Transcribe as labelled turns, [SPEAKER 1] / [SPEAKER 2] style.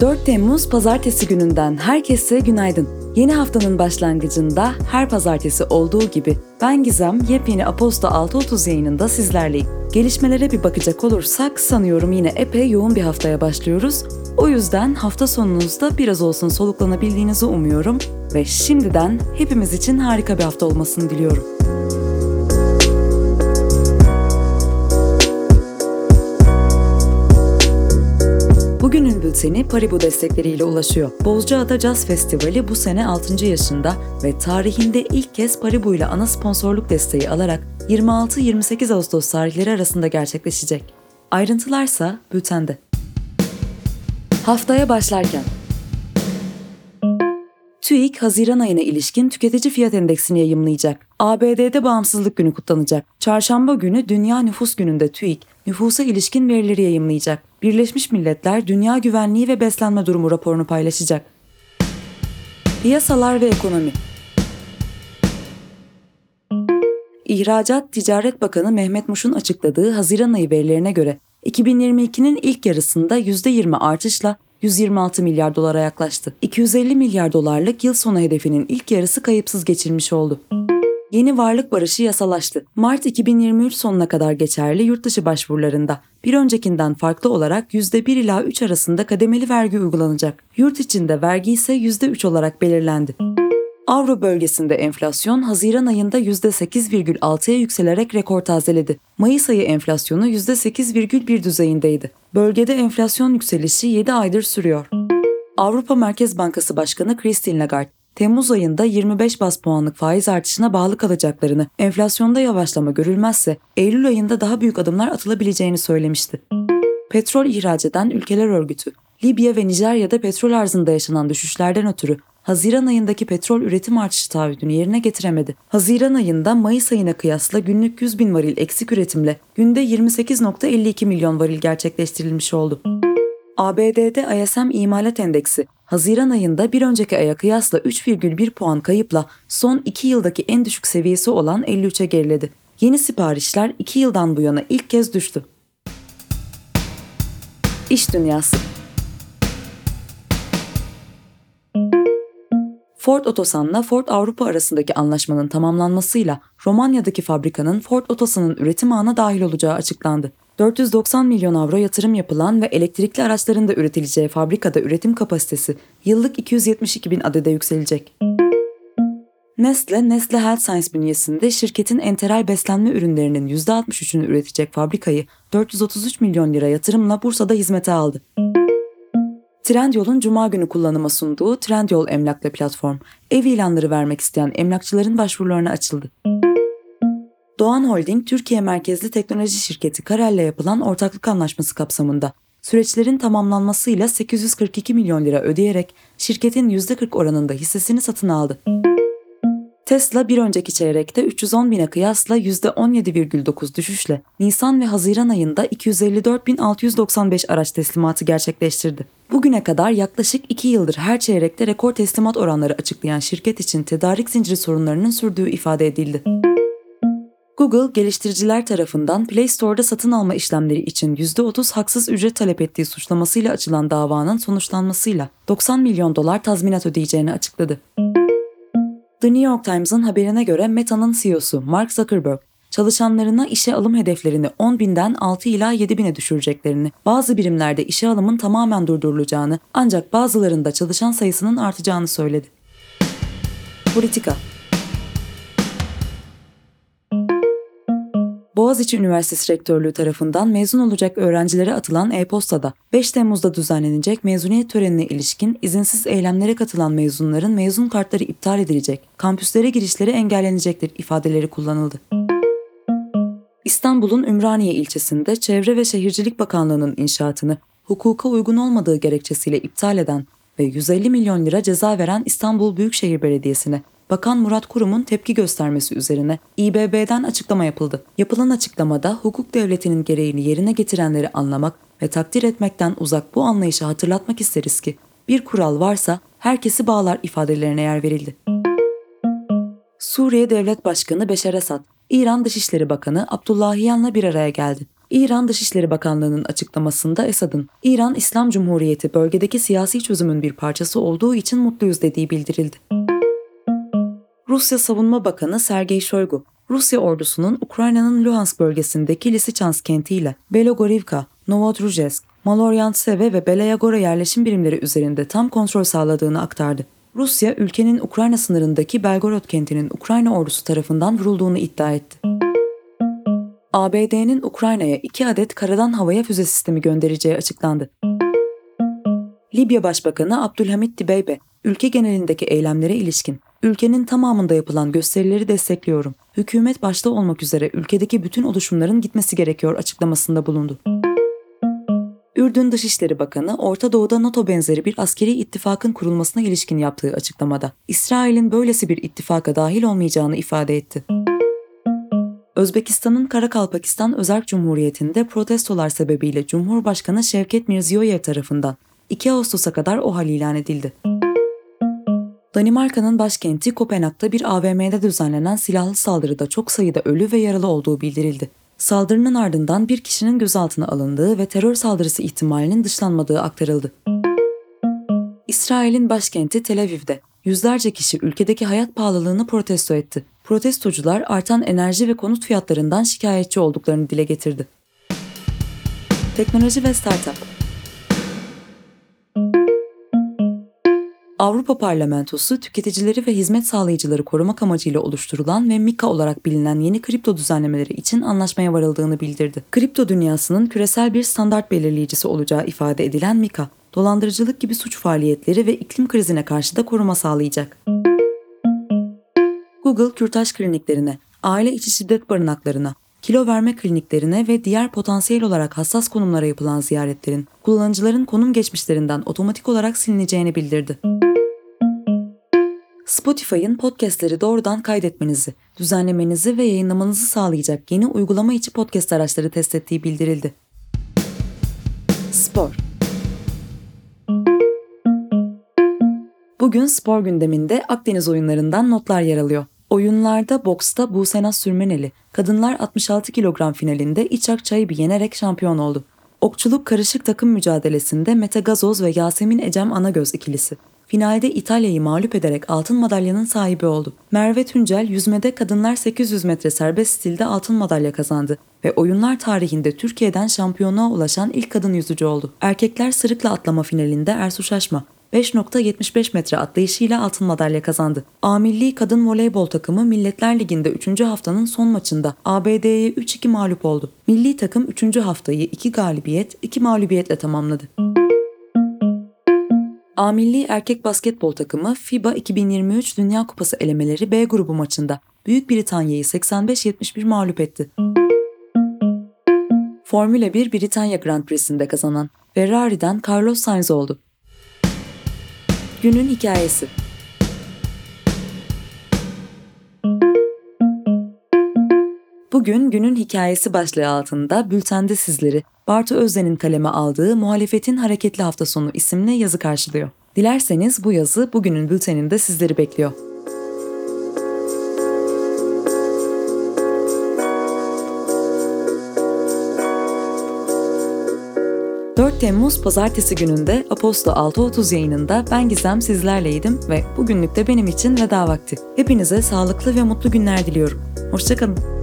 [SPEAKER 1] 4 Temmuz pazartesi gününden herkese günaydın. Yeni haftanın başlangıcında her pazartesi olduğu gibi ben Gizem yepyeni Aposto 6.30 yayınında sizlerleyim. Gelişmelere bir bakacak olursak sanıyorum yine epey yoğun bir haftaya başlıyoruz. O yüzden hafta sonunuzda biraz olsun soluklanabildiğinizi umuyorum ve şimdiden hepimiz için harika bir hafta olmasını diliyorum. Bugünün bülteni Paribu destekleriyle ulaşıyor. Bozcaada Jazz Festivali bu sene 6. yaşında ve tarihinde ilk kez Paribu ile ana sponsorluk desteği alarak 26-28 Ağustos tarihleri arasında gerçekleşecek. Ayrıntılarsa bültende. Haftaya başlarken TÜİK Haziran ayına ilişkin tüketici fiyat endeksini yayımlayacak. ABD'de bağımsızlık günü kutlanacak. Çarşamba günü Dünya Nüfus Günü'nde TÜİK nüfusa ilişkin verileri yayımlayacak. Birleşmiş Milletler Dünya Güvenliği ve Beslenme Durumu raporunu paylaşacak. Piyasalar ve ekonomi İhracat Ticaret Bakanı Mehmet Muş'un açıkladığı Haziran ayı verilerine göre 2022'nin ilk yarısında %20 artışla 126 milyar dolara yaklaştı. 250 milyar dolarlık yıl sonu hedefinin ilk yarısı kayıpsız geçilmiş oldu. Yeni varlık barışı yasalaştı. Mart 2023 sonuna kadar geçerli yurtdışı başvurularında bir öncekinden farklı olarak %1 ila 3 arasında kademeli vergi uygulanacak. Yurt içinde vergi ise %3 olarak belirlendi. Avro bölgesinde enflasyon Haziran ayında %8,6'ya yükselerek rekor tazeledi. Mayıs ayı enflasyonu %8,1 düzeyindeydi. Bölgede enflasyon yükselişi 7 aydır sürüyor. Avrupa Merkez Bankası Başkanı Christine Lagarde, Temmuz ayında 25 bas puanlık faiz artışına bağlı kalacaklarını, enflasyonda yavaşlama görülmezse Eylül ayında daha büyük adımlar atılabileceğini söylemişti. Petrol ihraç eden ülkeler örgütü, Libya ve Nijerya'da petrol arzında yaşanan düşüşlerden ötürü Haziran ayındaki petrol üretim artışı taahhüdünü yerine getiremedi. Haziran ayında Mayıs ayına kıyasla günlük 100 bin varil eksik üretimle günde 28.52 milyon varil gerçekleştirilmiş oldu. ABD'de ISM imalat endeksi Haziran ayında bir önceki aya kıyasla 3,1 puan kayıpla son 2 yıldaki en düşük seviyesi olan 53'e geriledi. Yeni siparişler 2 yıldan bu yana ilk kez düştü. İş Dünyası Ford Otosan'la Ford Avrupa arasındaki anlaşmanın tamamlanmasıyla Romanya'daki fabrikanın Ford Otosan'ın üretim ağına dahil olacağı açıklandı. 490 milyon avro yatırım yapılan ve elektrikli araçların da üretileceği fabrikada üretim kapasitesi yıllık 272 bin adede yükselecek. Nestle, Nestle Health Science bünyesinde şirketin enteral beslenme ürünlerinin %63'ünü üretecek fabrikayı 433 milyon lira yatırımla Bursa'da hizmete aldı. Trendyol'un Cuma günü kullanıma sunduğu Trendyol Emlak'la platform, ev ilanları vermek isteyen emlakçıların başvurularına açıldı. Doğan Holding, Türkiye merkezli teknoloji şirketi Karel'le yapılan ortaklık anlaşması kapsamında süreçlerin tamamlanmasıyla 842 milyon lira ödeyerek şirketin %40 oranında hissesini satın aldı. Tesla bir önceki çeyrekte 310 bine kıyasla %17,9 düşüşle Nisan ve Haziran ayında 254.695 araç teslimatı gerçekleştirdi. Bugüne kadar yaklaşık 2 yıldır her çeyrekte rekor teslimat oranları açıklayan şirket için tedarik zinciri sorunlarının sürdüğü ifade edildi. Google, geliştiriciler tarafından Play Store'da satın alma işlemleri için %30 haksız ücret talep ettiği suçlamasıyla açılan davanın sonuçlanmasıyla 90 milyon dolar tazminat ödeyeceğini açıkladı. The New York Times'ın haberine göre Meta'nın CEO'su Mark Zuckerberg, çalışanlarına işe alım hedeflerini 10 binden 6 ila 7 bine düşüreceklerini, bazı birimlerde işe alımın tamamen durdurulacağını ancak bazılarında çalışan sayısının artacağını söyledi. Politika Boğaziçi Üniversitesi Rektörlüğü tarafından mezun olacak öğrencilere atılan e-postada 5 Temmuz'da düzenlenecek mezuniyet törenine ilişkin izinsiz eylemlere katılan mezunların mezun kartları iptal edilecek, kampüslere girişleri engellenecektir ifadeleri kullanıldı. İstanbul'un Ümraniye ilçesinde Çevre ve Şehircilik Bakanlığı'nın inşaatını hukuka uygun olmadığı gerekçesiyle iptal eden ve 150 milyon lira ceza veren İstanbul Büyükşehir Belediyesi'ne Bakan Murat Kurum'un tepki göstermesi üzerine İBB'den açıklama yapıldı. Yapılan açıklamada hukuk devletinin gereğini yerine getirenleri anlamak ve takdir etmekten uzak bu anlayışı hatırlatmak isteriz ki bir kural varsa herkesi bağlar ifadelerine yer verildi. Suriye Devlet Başkanı Beşar Esad, İran Dışişleri Bakanı Abdullahiyan'la bir araya geldi. İran Dışişleri Bakanlığı'nın açıklamasında Esad'ın İran İslam Cumhuriyeti bölgedeki siyasi çözümün bir parçası olduğu için mutluyuz dediği bildirildi. Rusya Savunma Bakanı Sergey Shoigu, Rusya ordusunun Ukrayna'nın Luhansk bölgesindeki Lysychansk kentiyle Belogorivka, Novodruzesk, Maloryantseve ve Belayagora yerleşim birimleri üzerinde tam kontrol sağladığını aktardı. Rusya, ülkenin Ukrayna sınırındaki Belgorod kentinin Ukrayna ordusu tarafından vurulduğunu iddia etti. ABD'nin Ukrayna'ya iki adet karadan havaya füze sistemi göndereceği açıklandı. Libya Başbakanı Abdülhamit Dibeybe, ülke genelindeki eylemlere ilişkin, ülkenin tamamında yapılan gösterileri destekliyorum. Hükümet başta olmak üzere ülkedeki bütün oluşumların gitmesi gerekiyor açıklamasında bulundu. Ürdün Dışişleri Bakanı, Orta Doğu'da NATO benzeri bir askeri ittifakın kurulmasına ilişkin yaptığı açıklamada, İsrail'in böylesi bir ittifaka dahil olmayacağını ifade etti. Özbekistan'ın Karakalpakistan Özerk Cumhuriyeti'nde protestolar sebebiyle Cumhurbaşkanı Şevket Mirziyoyev tarafından 2 Ağustos'a kadar OHAL ilan edildi. Danimarka'nın başkenti Kopenhag'da bir AVM'de düzenlenen silahlı saldırıda çok sayıda ölü ve yaralı olduğu bildirildi. Saldırının ardından bir kişinin gözaltına alındığı ve terör saldırısı ihtimalinin dışlanmadığı aktarıldı. İsrail'in başkenti Tel Aviv'de yüzlerce kişi ülkedeki hayat pahalılığını protesto etti. Protestocular artan enerji ve konut fiyatlarından şikayetçi olduklarını dile getirdi. Teknoloji ve Startup Avrupa Parlamentosu tüketicileri ve hizmet sağlayıcıları korumak amacıyla oluşturulan ve MiCA olarak bilinen yeni kripto düzenlemeleri için anlaşmaya varıldığını bildirdi. Kripto dünyasının küresel bir standart belirleyicisi olacağı ifade edilen MiCA, dolandırıcılık gibi suç faaliyetleri ve iklim krizine karşı da koruma sağlayacak. Google, kürtaj kliniklerine, aile içi şiddet barınaklarına, kilo verme kliniklerine ve diğer potansiyel olarak hassas konumlara yapılan ziyaretlerin kullanıcıların konum geçmişlerinden otomatik olarak silineceğini bildirdi. Spotify'ın podcastleri doğrudan kaydetmenizi, düzenlemenizi ve yayınlamanızı sağlayacak yeni uygulama içi podcast araçları test ettiği bildirildi. Spor Bugün spor gündeminde Akdeniz oyunlarından notlar yer alıyor. Oyunlarda boksta Buse Sürmeneli, kadınlar 66 kilogram finalinde İçak Çayıb'i yenerek şampiyon oldu. Okçuluk karışık takım mücadelesinde Mete Gazoz ve Yasemin Ecem Anagöz ikilisi. Finalde İtalya'yı mağlup ederek altın madalyanın sahibi oldu. Merve Tüncel yüzmede kadınlar 800 metre serbest stilde altın madalya kazandı ve oyunlar tarihinde Türkiye'den şampiyonluğa ulaşan ilk kadın yüzücü oldu. Erkekler sırıkla atlama finalinde Ersu Şaşma, 5.75 metre atlayışıyla altın madalya kazandı. A Milli Kadın Voleybol takımı Milletler Ligi'nde 3. haftanın son maçında ABD'ye 3-2 mağlup oldu. Milli takım 3. haftayı 2 galibiyet, 2 mağlubiyetle tamamladı. A Milli Erkek Basketbol takımı FIBA 2023 Dünya Kupası elemeleri B grubu maçında Büyük Britanya'yı 85-71 mağlup etti. Formula 1 Britanya Grand Prix'sinde kazanan Ferrari'den Carlos Sainz oldu. Günün hikayesi. Bugün günün hikayesi başlığı altında bültende sizleri Bartu Özden'in kaleme aldığı Muhalefetin Hareketli Hafta Sonu isimli yazı karşılıyor. Dilerseniz bu yazı bugünün bülteninde sizleri bekliyor. 4 Temmuz Pazartesi gününde Aposto 6.30 yayınında ben Gizem sizlerleydim ve bugünlük de benim için veda vakti. Hepinize sağlıklı ve mutlu günler diliyorum. Hoşçakalın.